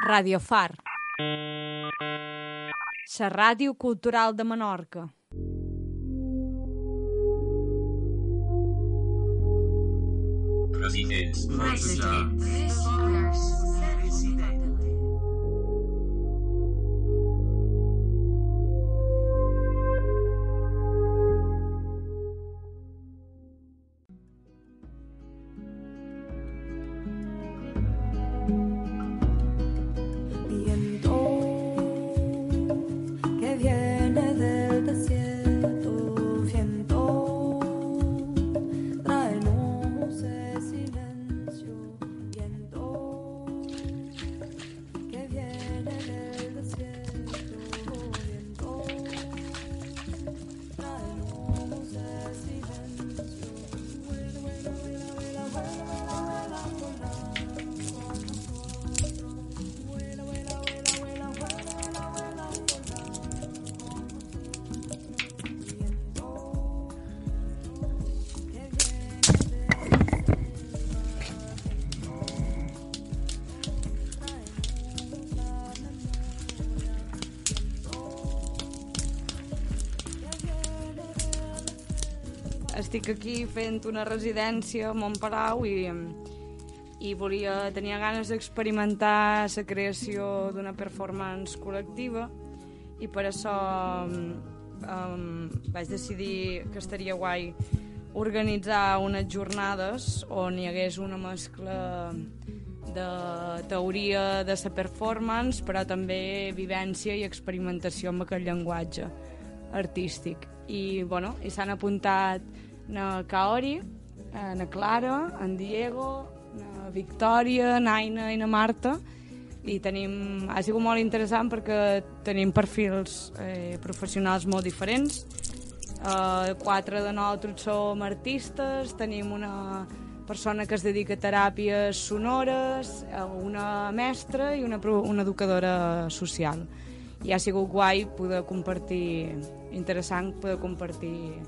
Radio Far. La ràdio cultural de Menorca. Residents. Residents. Estic aquí fent una residència a Montpalau i, i volia, tenia ganes d'experimentar la creació d'una performance col·lectiva i per això um, vaig decidir que estaria guai organitzar unes jornades on hi hagués una mescla de teoria de la performance, però també vivència i experimentació amb aquest llenguatge artístic. I, bueno, i s'han apuntat na Kaori, eh, na Clara, en Diego, na Victòria, na Aina i na Marta, i tenim, ha sigut molt interessant perquè tenim perfils eh, professionals molt diferents. Eh, quatre de nosaltres som artistes, tenim una persona que es dedica a teràpies sonores, eh, una mestra i una, una educadora social. I ha sigut guai poder compartir, interessant poder compartir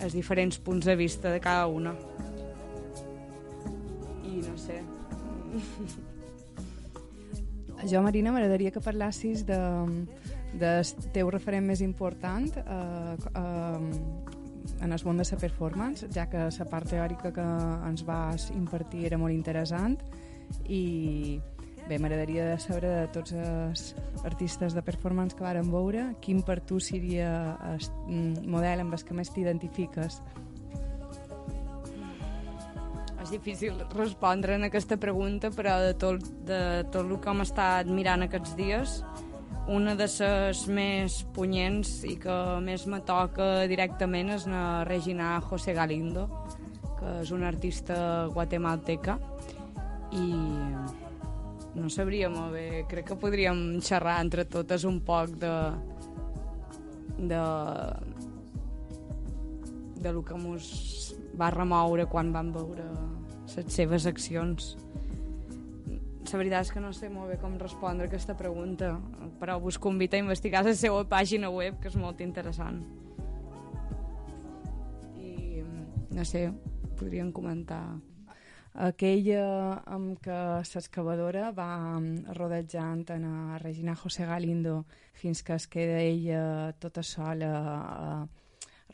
els diferents punts de vista de cada una. I no sé, Jo, Marina, m'agradaria que parlassis de, del teu referent més important eh, eh, en el món de la performance, ja que la part teòrica que ens vas impartir era molt interessant i bé, m'agradaria saber de tots els artistes de performance que varen veure, quin per tu seria el model amb el que més t'identifiques. És difícil respondre en aquesta pregunta, però de tot, de tot el que hem estat mirant aquests dies, una de les més punyents i que més me toca directament és la Regina José Galindo, que és una artista guatemalteca i no sabria molt bé, crec que podríem xerrar entre totes un poc de de de lo que mos va remoure quan vam veure les seves accions. La veritat és que no sé molt bé com respondre aquesta pregunta, però vos convido a investigar la seva pàgina web, que és molt interessant. I, no sé, podríem comentar... aquella amb què l'excavadora va mm, rodejant a Regina José Galindo fins que es queda ella tota sola eh,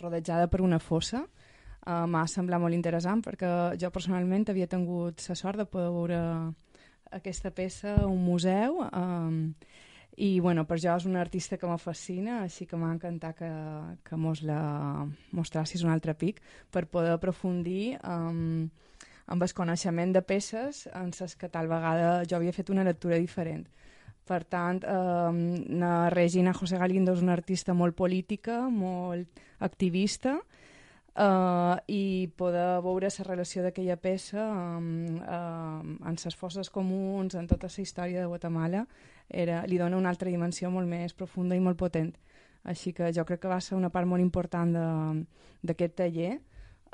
rodejada per una fossa uh, m'ha semblat molt interessant perquè jo personalment havia tingut la sort de poder veure aquesta peça a un museu um, i bueno, per jo és una artista que me fascina, així que m'ha encantat que, que mos la mostrassis un altre pic per poder aprofundir um, amb el coneixement de peces en les que tal vegada jo havia fet una lectura diferent. Per tant, eh, la Regina José Galindo és una artista molt política, molt activista, eh, i poder veure la relació d'aquella peça amb, eh, en les fosses comuns, en tota la història de Guatemala, era, li dona una altra dimensió molt més profunda i molt potent. Així que jo crec que va ser una part molt important d'aquest taller,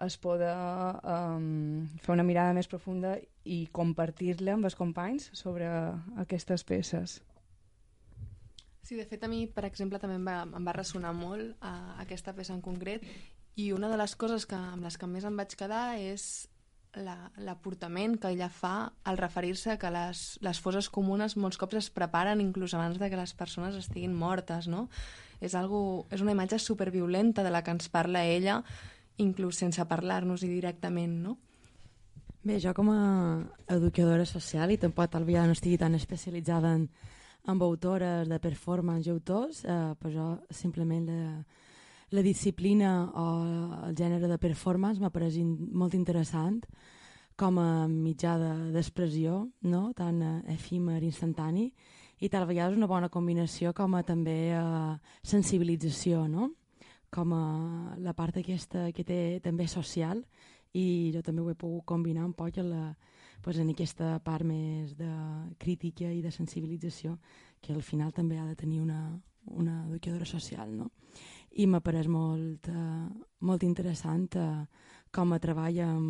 es poder um, fer una mirada més profunda i compartir-la amb els companys sobre aquestes peces. Sí, de fet, a mi, per exemple, també em va, em va ressonar molt uh, aquesta peça en concret i una de les coses que, amb les que més em vaig quedar és la- l'aportament que ella fa al referir-se a que les, les fosses comunes molts cops es preparen inclús abans de que les persones estiguin mortes, no? És, algo, és una imatge superviolenta de la que ens parla ella, inclús sense parlar-nos-hi directament, no? Bé, jo com a educadora social i tampoc tal no estigui tan especialitzada en, en autores de performance i autors, eh, però jo simplement la, la disciplina o el gènere de performance m'ha pareix in, molt interessant com a mitjà de- d'expressió, no? tan eh, efímer, instantani, i tal vegada és una bona combinació com a també eh, sensibilització, no? Com a la part aquesta que té també social i jo també ho he pogut combinar un poc en, la, pues en aquesta part més de crítica i de sensibilització que al final també ha de tenir una, una educadora social, no? I m'ha pareix molt, eh, molt interessant eh, com a treball en,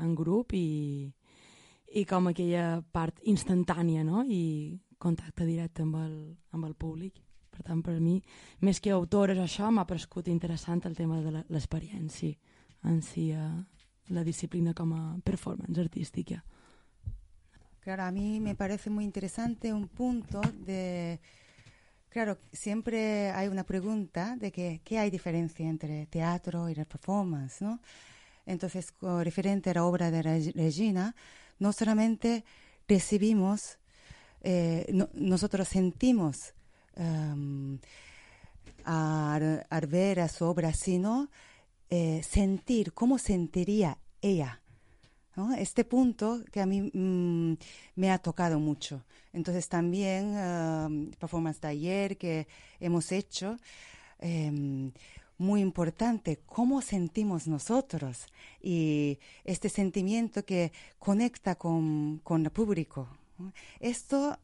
en grup i, i com aquella part instantània, no? I contacte directe amb el, amb el públic. Per tant, per mi, més que autores això, m'ha paregut interessant el tema de l'experiència en si, eh, la disciplina com a performance artística. Claro, a mí me parece muy interesante un punto de... Claro, siempre hay una pregunta de que qué hay diferencia entre teatro y la performance, ¿no? Entonces, referente a la obra de Reg- Regina, no solamente recibimos, eh, no- nosotros sentimos em, al, al ver a su obra, sino eh, sentir, cómo sentiría ella. ¿no? Este punto que a mí mm, me ha tocado mucho. Entonces también um, performance de ayer que hemos hecho, em, muy importante, cómo sentimos nosotros y este sentimiento que conecta con, con el público. Esto,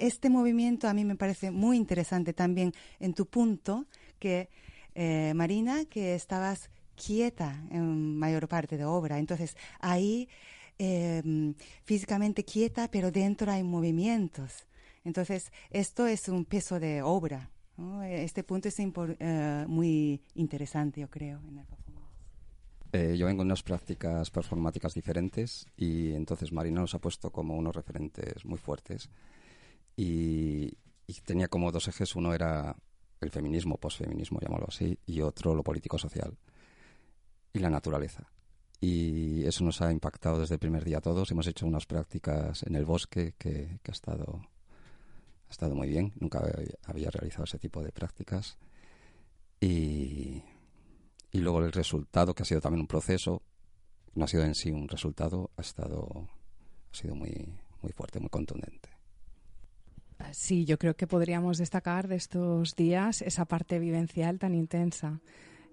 este movimiento a mí me parece muy interesante también en tu punto que, eh, Marina, que estabas quieta en mayor parte de obra. Entonces, ahí eh, físicamente quieta, pero dentro hay movimientos. Entonces, esto es un peso de obra. Este punto es eh, muy interesante, yo creo, en el. Eh, yo vengo de unas prácticas performáticas diferentes y entonces Marina nos ha puesto como unos referentes muy fuertes y, tenía como dos ejes, uno era el feminismo, posfeminismo, llamarlo así, y otro lo político-social y la naturaleza. Y eso nos ha impactado desde el primer día a todos. Hemos hecho unas prácticas en el bosque que, que ha, estado, ha estado muy bien. Nunca había realizado ese tipo de prácticas. Y, y luego el resultado, que ha sido también un proceso, no ha sido en sí un resultado, ha estado ha sido muy, muy fuerte, muy contundente. Sí, yo creo que podríamos destacar de estos días esa parte vivencial tan intensa.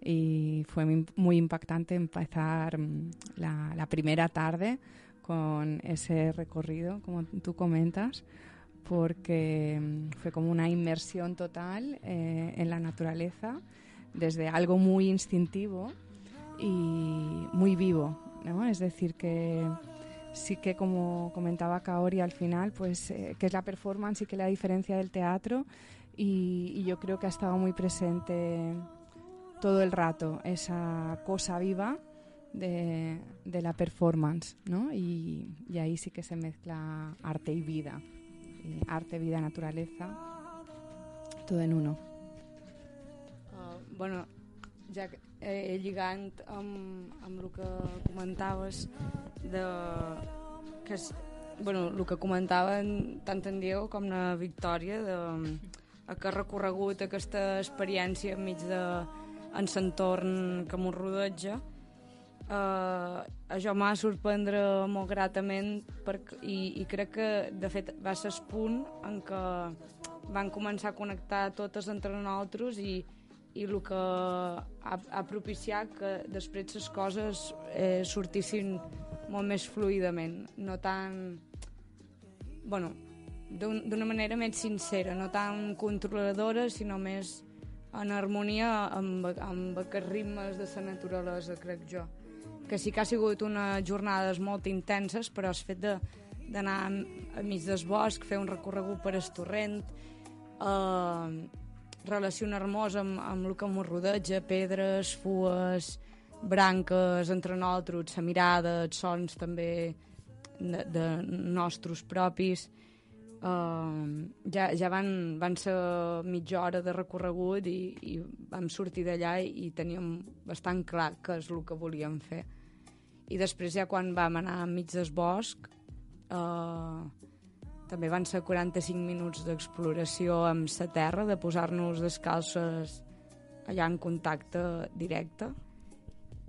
Y fue muy- impactante empezar mm, la, la primera tarde con ese recorrido, como tú comentas, porque mm, fue como una inmersión total eh, en la naturaleza, desde algo muy instintivo y muy vivo, ¿no? Es decir, que sí que como comentaba Kaori al final, pues eh, que es la performance y que la diferencia del teatro y, y yo creo que ha estado muy presente todo el rato esa cosa viva de, de la performance, ¿no? Y, y ahí sí que se mezcla arte y vida, y arte, vida, naturaleza, todo en uno. Uh, bueno, ja eh, lligant amb, amb el que comentaves de que és, bueno, el que comentaven tant en Diego com na Victòria de a que ha recorregut aquesta experiència enmig de en l'entorn que m'ho rodeja eh, això m'ha sorprendre molt gratament perquè, i, i crec que de fet va ser el punt en què van començar a connectar totes entre nosaltres i, i el que ha, ha propiciat que després les coses eh, sortissin molt més fluidament, no tan... bueno, d'un- d'una manera més sincera, no tan controladora, sinó més en harmonia amb, amb aquests ritmes de la naturalesa, crec jo. Que sí que ha sigut unes jornades molt intenses, però el fet d'anar a mig del bosc, fer un recorregut per el torrent, eh, relacionar-nos amb, amb el que ens rodeja, pedres, fues, branques entre nosaltres, la mirada, els sons també de, de nostres propis. Uh, ja, ja van, van ser mitja hora de recorregut i, i vam sortir d'allà i, i teníem bastant clar què és el que volíem fer. I després ja quan vam anar enmig del bosc uh, també van ser 45 minuts d'exploració amb la terra, de posar-nos descalces allà en contacte directe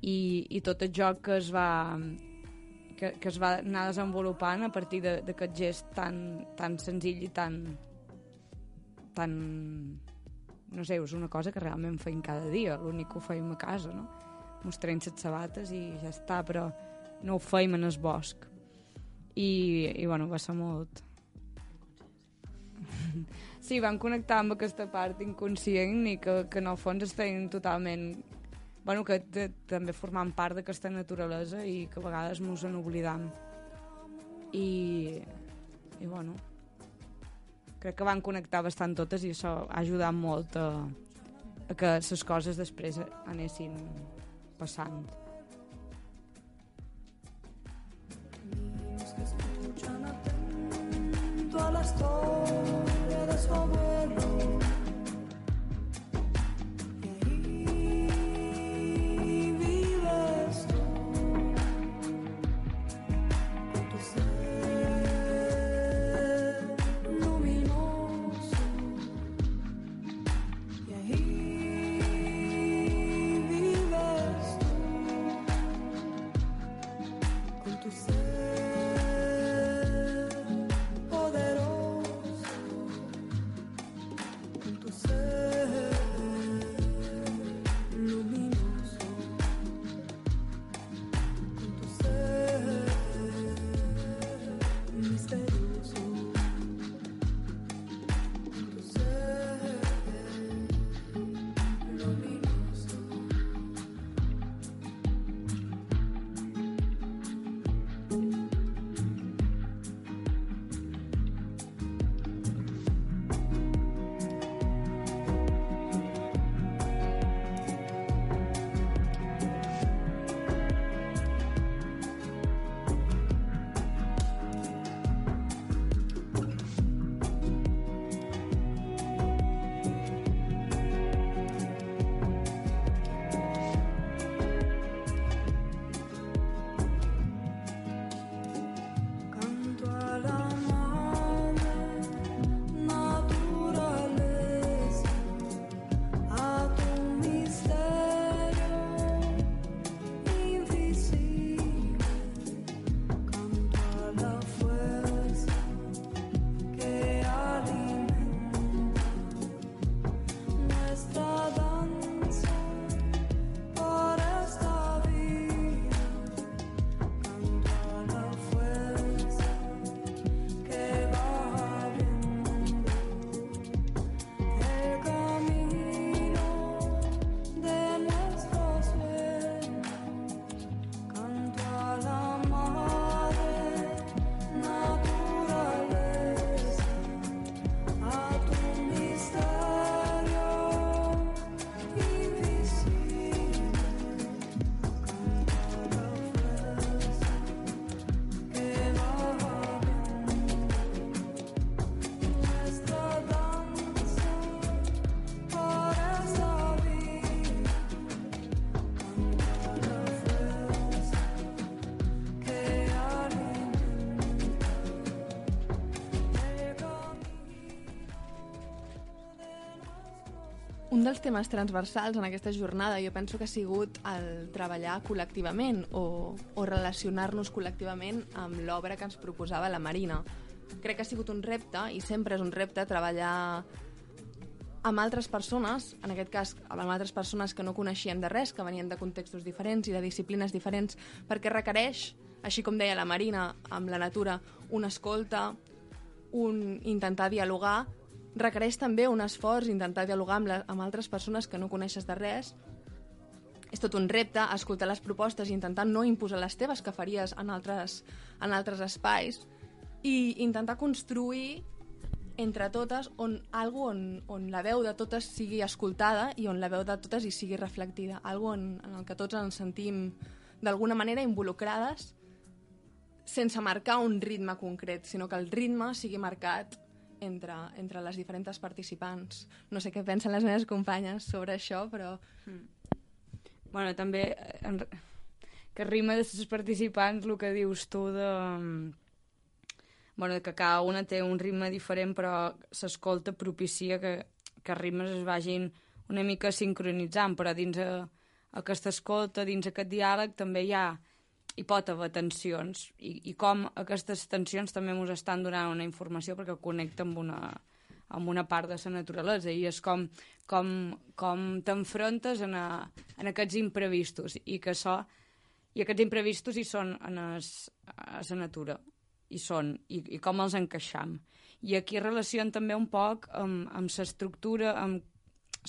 i, i tot el joc que es va que, que es va anar desenvolupant a partir d'aquest gest tan, tan senzill i tan tan no sé, és una cosa que realment feim cada dia l'únic que ho feim a casa no? mos traiem les sabates i ja està però no ho feim en el bosc i, i bueno, va ser molt Sí, van connectar amb aquesta part inconscient i que, que en el fons estem totalment... Bueno, que també formant part d'aquesta naturalesa i que a vegades mos en oblidam. I, i bueno, crec que van connectar bastant totes i això ha ajudat molt a, a que les coses després anessin passant. a la historia de su abuelo. Un dels temes transversals en aquesta jornada jo penso que ha sigut el treballar col·lectivament o, o relacionar-nos col·lectivament amb l'obra que ens proposava la Marina. Crec que ha sigut un repte, i sempre és un repte, treballar amb altres persones, en aquest cas amb altres persones que no coneixien de res, que venien de contextos diferents i de disciplines diferents, perquè requereix, així com deia la Marina, amb la natura, una escolta, un intentar dialogar, requereix també un esforç intentar dialogar amb, la, amb altres persones que no coneixes de res. És tot un repte escoltar les propostes i intentar no imposar les teves que faries en altres, en altres espais i intentar construir entre totes on algo on, on la veu de totes sigui escoltada i on la veu de totes hi sigui reflectida. Algo en, en el que tots ens sentim d'alguna manera involucrades sense marcar un ritme concret, sinó que el ritme sigui marcat entre, entre les diferents participants. No sé què pensen les meves companyes sobre això, però... Bueno, també eh, en, que rima de les participants el que dius tu de... mm, Bueno, que cada una té un ritme diferent, però s'escolta propicia que, que els ritmes es vagin una mica sincronitzant, però dins a, aquesta escolta, dins aquest diàleg, també hi ha hi pot haver tensions. I, i com aquestes tensions també ens estan donant una informació perquè connecta amb una, amb una part de la naturalesa. I és com, com, com t'enfrontes en, a, en aquests imprevistos. I que això, i aquests imprevistos hi són en es, a la natura. Hi són, i, i com els encaixam. I aquí relacionen també un poc amb, amb l'estructura amb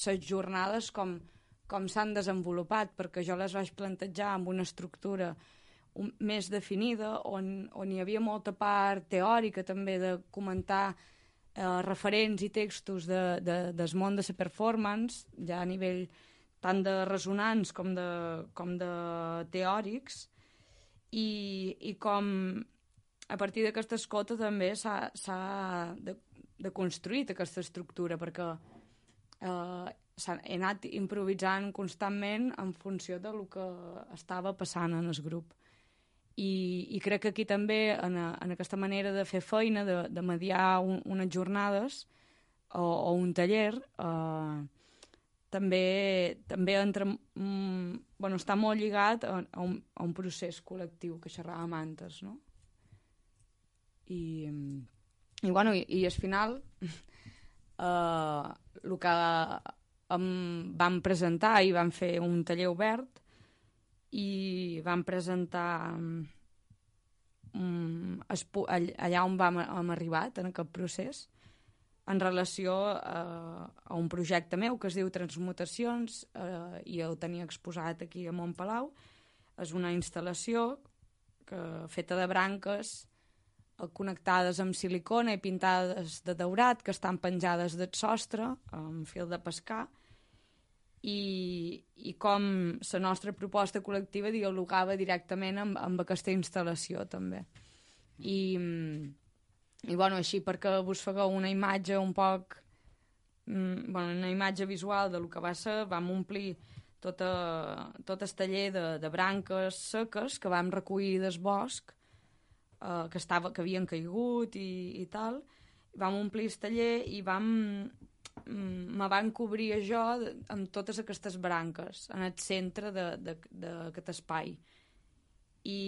les jornades com, com s'han desenvolupat. Perquè jo les vaig plantejar amb una estructura un, més definida, on, on hi havia molta part teòrica també de comentar eh, referents i textos de, de, del món de la performance, ja a nivell tant de resonants com de, com de teòrics, i, i com a partir d'aquesta escolta també s'ha de, de construït aquesta estructura, perquè eh, s'ha- anat improvisant constantment en funció de lo que estava passant en el grup. I, i crec que aquí també, en, a, en aquesta manera de fer feina, de, de mediar un, unes jornades o, o un taller, eh, també, també entra, mm, bueno, està molt lligat a, a, un, a un procés col·lectiu que xerràvem antes, no? I, i, bueno, i, i al final eh, el que em vam presentar i vam fer un taller obert i vam presentar um, allà on vam, hem arribat en aquest procés en relació eh, a un projecte meu que es diu Transmutacions eh, i el tenia exposat aquí a Montpalau. És una instal·lació que, feta de branques eh, connectades amb silicona i pintades de daurat que estan penjades del sostre amb fil de pescar i, i com la nostra proposta col·lectiva dialogava directament amb, amb aquesta instal·lació també. I, i bueno, així perquè vos fagueu una imatge un poc mm, bueno, una imatge visual de lo que va ser vam omplir tota, tot el taller de, de branques seques que vam recollir del bosc eh, que, estava, que havien caigut i, i tal. Vam omplir el taller i vam me van cobrir jo amb totes aquestes branques en el centre d'aquest espai. I,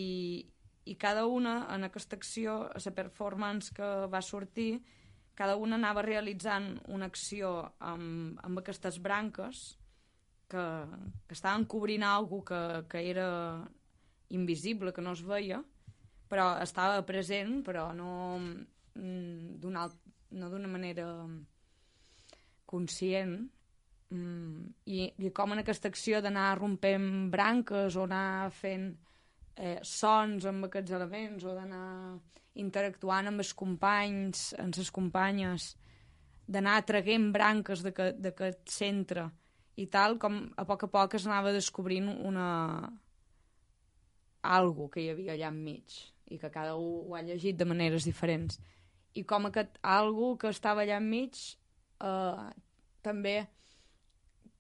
i cada una en aquesta acció, a la performance que va sortir, cada una anava realitzant una acció amb, amb aquestes branques que, que estaven cobrint alguna que, que era invisible, que no es veia, però estava present, però no mm, d'una no d'una manera conscient mm, i, i com en aquesta acció d'anar rompent branques o anar fent eh, sons amb aquests elements o d'anar interactuant amb els companys, amb les companyes, d'anar traguent branques d'aquest centre i tal, com a poc a poc es anava descobrint una algo que hi havia allà enmig i que cada un ho ha llegit de maneres diferents. I com aquest algo que estava allà enmig eh, també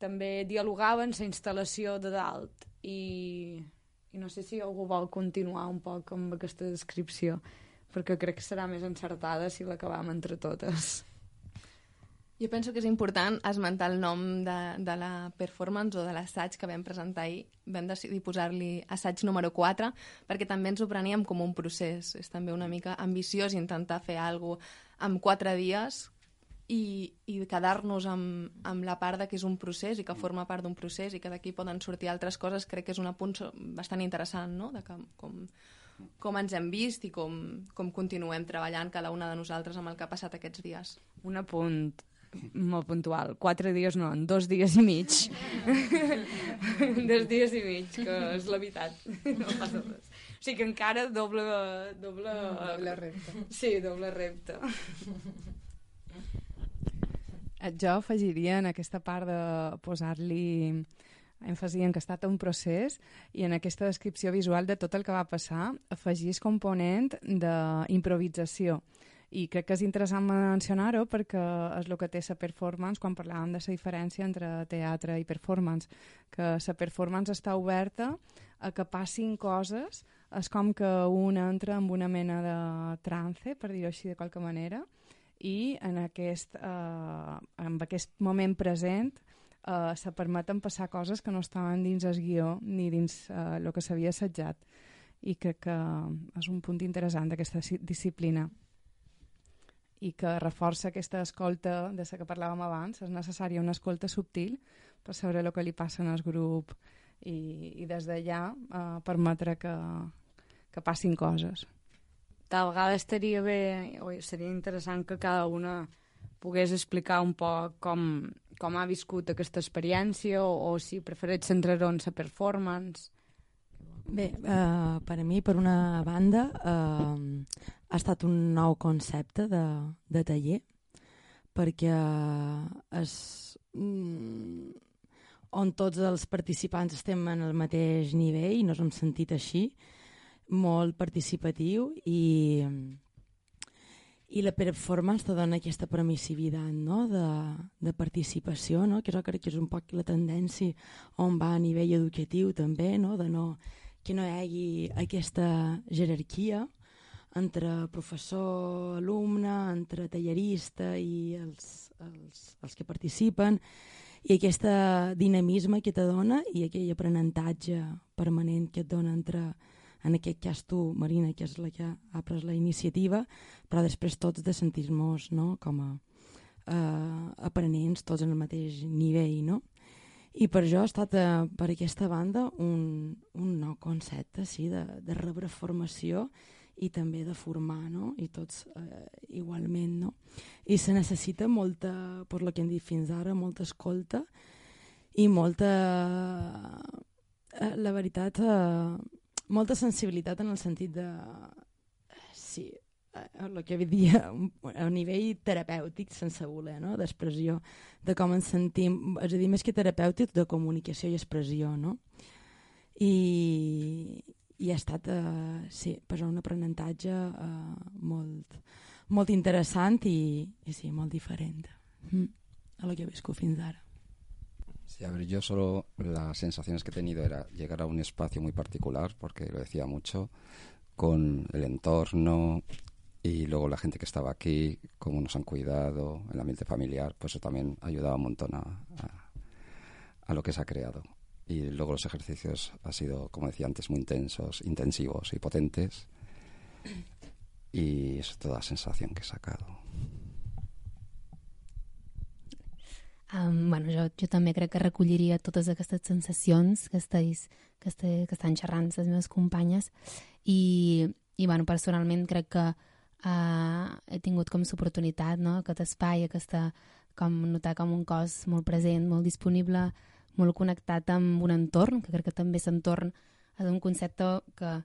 també dialogava en la instal·lació de dalt i, i no sé si algú vol continuar un poc amb aquesta descripció perquè crec que serà més encertada si l'acabam entre totes. Jo penso que és important esmentar el nom de, de la performance o de l'assaig que vam presentar ahir. Vam decidir posar-li assaig número 4 perquè també ens ho preníem com un procés. És també una mica ambiciós intentar fer alguna cosa en 4 dies i, i quedar-nos amb, amb la part de que és un procés i que forma part d'un procés i que d'aquí poden sortir altres coses, crec que és un apunt bastant interessant, no?, de que, com, com ens hem vist i com, com continuem treballant cada una de nosaltres amb el que ha passat aquests dies. Un apunt molt puntual. Quatre dies no, en dos dies i mig. dos dies i mig, que és la veritat. No passa res. O sigui que encara doble... Doble, Doble repte. Sí, doble repte. Jo afegiria en aquesta part de posar-li èmfasi en que ha estat un procés i en aquesta descripció visual de tot el que va passar afegís component d'improvisació. I crec que és interessant mencionar-ho perquè és el que té la performance quan parlàvem de la diferència entre teatre i performance, que la performance està oberta a que passin coses, és com que un entra en una mena de trance, per dir-ho així de qualque manera, i en aquest, eh, en aquest moment present eh, se permeten passar coses que no estaven dins el guió ni dins eh, el que s'havia assetjat i crec que és un punt interessant d'aquesta disciplina i que reforça aquesta escolta de la que parlàvem abans. És necessària una escolta subtil per saber el que li passa en el grup i, i des d'allà eh, permetre que, que passin coses. Tal vegada estaria bé, o seria interessant que cada una pogués explicar un poc com, com ha viscut aquesta experiència o, o si prefereix centrar-ho en la performance. Bé, eh, per a mi, per una banda, eh, ha estat un nou concepte de, de taller, perquè és mm, on tots els participants estem en el mateix nivell i nos hem sentit així, molt participatiu i, i la performance te dona aquesta permissivitat no? de, de participació, no? que jo crec que és un poc la tendència on va a nivell educatiu també, no? de no, que no hi hagi aquesta jerarquia entre professor, alumne, entre tallerista i els, els, els que participen i aquest dinamisme que te dona i aquell aprenentatge permanent que et dona entre, en aquest cas tu, Marina, que és la que ha pres la iniciativa, però després tots de sentir-nos no? com a eh, aprenents, tots en el mateix nivell, no? I per jo ha estat, eh, per aquesta banda, un, un nou concepte, sí, de, de rebre formació i també de formar, no? I tots eh, igualment, no? I se necessita molta, per lo que hem dit fins ara, molta escolta i molta, eh, la veritat, eh, molta sensibilitat en el sentit de, sí, eh, el que dia a nivell terapèutic sense voler, no? d'expressió, de com ens sentim, és a dir, més que terapèutic, de comunicació i expressió, no? I, i ha estat, eh, sí, per un aprenentatge eh, molt, molt interessant i, i sí, molt diferent mm, a lo que he viscut fins ara. Sí, a ver, yo solo las sensaciones que he tenido era llegar a un espacio muy particular, porque lo decía mucho, con el entorno y luego la gente que estaba aquí, cómo nos han cuidado, el ambiente familiar, pues eso también ayudaba un montón a, a, lo que se ha creado. Y luego los ejercicios han sido, como decía antes, muy intensos, intensivos y potentes. Y es toda la sensación que he sacado. Um, bueno, jo, jo també crec que recolliria totes aquestes sensacions que, estais, que, este, que estan xerrant les meves companyes i, i bueno, personalment crec que uh, he tingut com l'oportunitat, no? aquest espai, aquesta, com notar com un cos molt present, molt disponible, molt connectat amb un entorn, que crec que també l'entorn és un concepte que,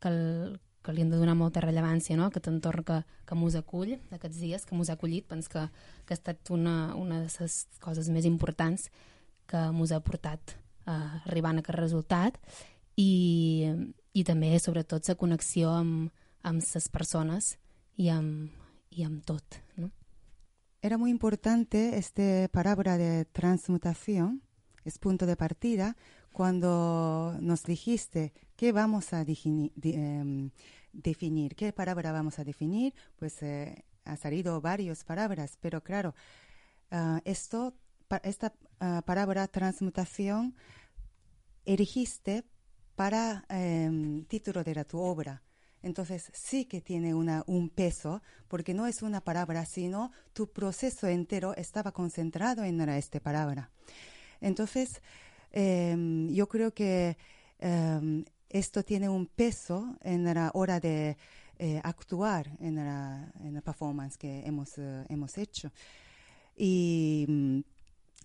que, el, que li hem de donar molta rellevància, no? aquest entorn que, que mos acull aquests dies, que mos ha acollit, penso que, que ha estat una, una de les coses més importants que mos ha portat a arribar a aquest resultat i, i també, sobretot, la connexió amb, amb les persones i amb, i amb tot. No? Era muy importante esta palabra de transmutación, es punto de partida, cuando nos dijiste qué vamos a di- em, definir, qué palabra vamos a definir, pues eh, ha salido varias palabras, pero claro, ah, esto, pa- esta ah, palabra transmutación elegiste para em, título de la tu obra. Entonces sí que tiene una, un peso, porque no es una palabra, sino tu proceso entero estaba concentrado en esta palabra. Entonces, em, yo creo que em, esto tiene un peso en la hora de eh, actuar en la, en la performance que hemos, eh, hemos hecho. Y mm,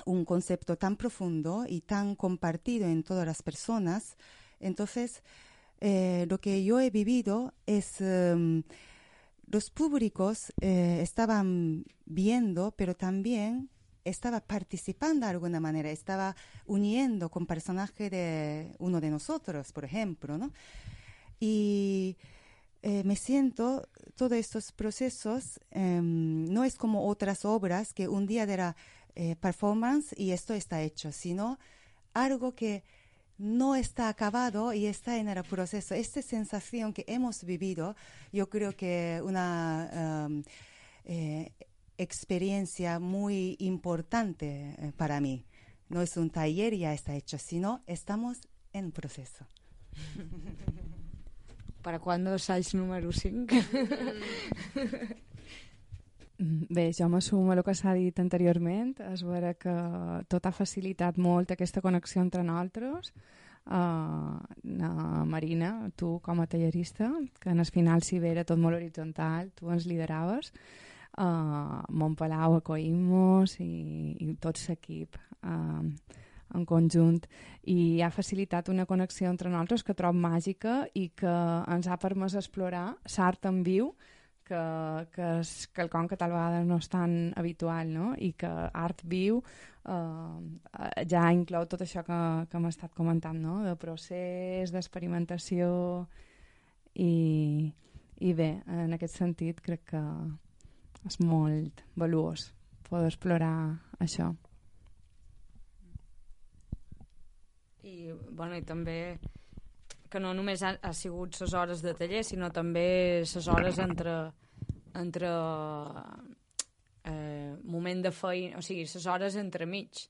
un concepto tan profundo y tan compartido en todas las personas, entonces eh, lo que yo he vivido es em, los públicos estaban viendo, pero también estaba participando de alguna manera, estaba uniendo con personaje de uno de nosotros, por ejemplo, ¿no? Y eh, me siento, todos estos procesos em, no es como otras obras que un día de la eh, performance y esto está hecho, sino algo que no está acabado y está en el proceso. Esta sensación que hemos vivido, yo creo que una em, eh, experiencia muy importante eh, para mí. No es un taller ya está hecho, sino estamos en proceso. Per a quan d'assaig número 5? Mm, Bé, jo m'assumo el que s'ha dit anteriorment, és veure que tot ha facilitat molt aquesta connexió entre nosaltres. Uh, na Marina, tu com a tallerista, que en el final si bé era tot molt horitzontal, tu ens lideraves, uh, Montpalau acoïm-nos i, i tot l'equip uh, en conjunt i ha facilitat una connexió entre nosaltres que trob màgica i que ens ha permès explorar l'art en viu que, que és quelcom que tal vegada no és tan habitual, no? I que art viu eh, ja inclou tot això que, que hem estat comentant, no? De procés, d'experimentació i, i bé, en aquest sentit crec que és molt valuós poder explorar això. I, bueno, i també que no només ha, ha sigut les hores de taller, sinó també les hores entre, entre eh, moment de feina, o sigui, les hores entremig,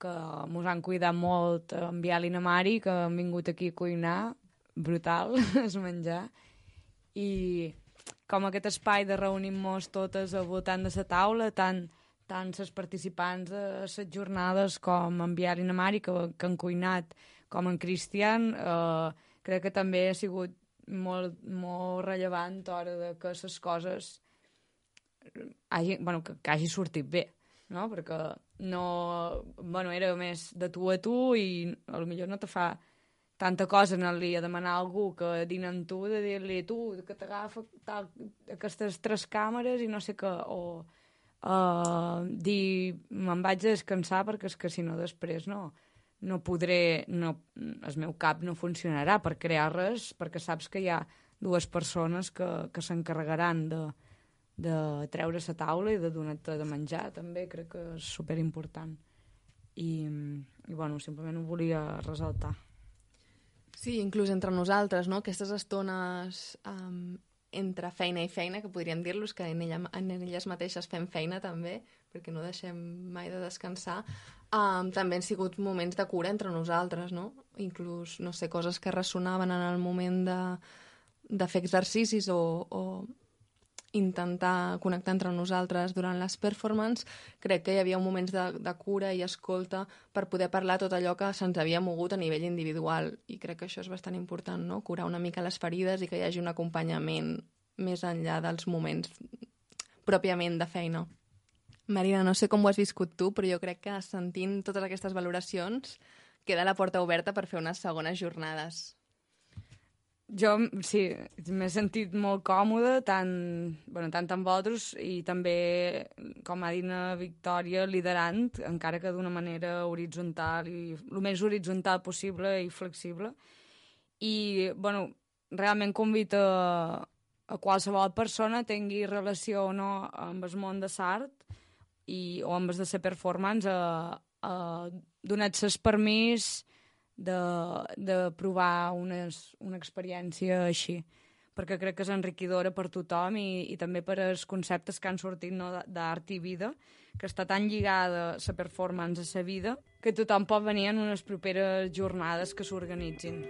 que mos han cuidat molt en Biel i na Mari, que han vingut aquí a cuinar, brutal, es menjar, i com aquest espai de reunir-nos totes al voltant de la taula, tant, tant els participants de les jornades com en Biel i na Mari, que, que han cuinat, com en Cristian, eh, crec que també ha sigut molt, molt rellevant a l'hora de que les coses hagi, bueno, que, que hagi sortit bé, no? Perquè no... Bueno, era més de tu a tu i a lo millor no te fa tanta cosa anar-li a demanar a algú que dina amb tu, de dir-li tu, que t'agafa aquestes tres càmeres i no sé què, o uh, dir me'n vaig a descansar perquè és que si no després no, no podré, no, el meu cap no funcionarà per crear res, perquè saps que hi ha dues persones que, que s'encarregaran de, de treure la taula i de donar-te de menjar, també crec que és superimportant. I, i bueno, simplement ho volia ressaltar. Sí, inclús entre nosaltres, no? Aquestes estones um, entre feina i feina, que podríem dir-los que en, ella, en elles mateixes fem feina també, perquè no deixem mai de descansar, um, també han sigut moments de cura entre nosaltres, no? Inclús, no sé, coses que ressonaven en el moment de, de fer exercicis o, o intentar connectar entre nosaltres durant les performances, crec que hi havia moments de, de cura i escolta per poder parlar tot allò que se'ns havia mogut a nivell individual i crec que això és bastant important, no? Curar una mica les ferides i que hi hagi un acompanyament més enllà dels moments pròpiament de feina. Marina, no sé com ho has viscut tu, però jo crec que sentint totes aquestes valoracions queda la porta oberta per fer unes segones jornades. Jo, sí, m'he sentit molt còmode, tant, bueno, tant amb vosaltres i també, com ha dit la Victòria, liderant, encara que d'una manera horitzontal i el més horitzontal possible i flexible. I, bueno, realment convito a, a qualsevol persona tingui relació o no amb el món de l'art i, o amb el de la performance a, a donar-se el permís de, de provar unes, una experiència així perquè crec que és enriquidora per tothom i, i també per als conceptes que han sortit no, d'art i vida, que està tan lligada la performance a la vida, que tothom pot venir en unes properes jornades que s'organitzin.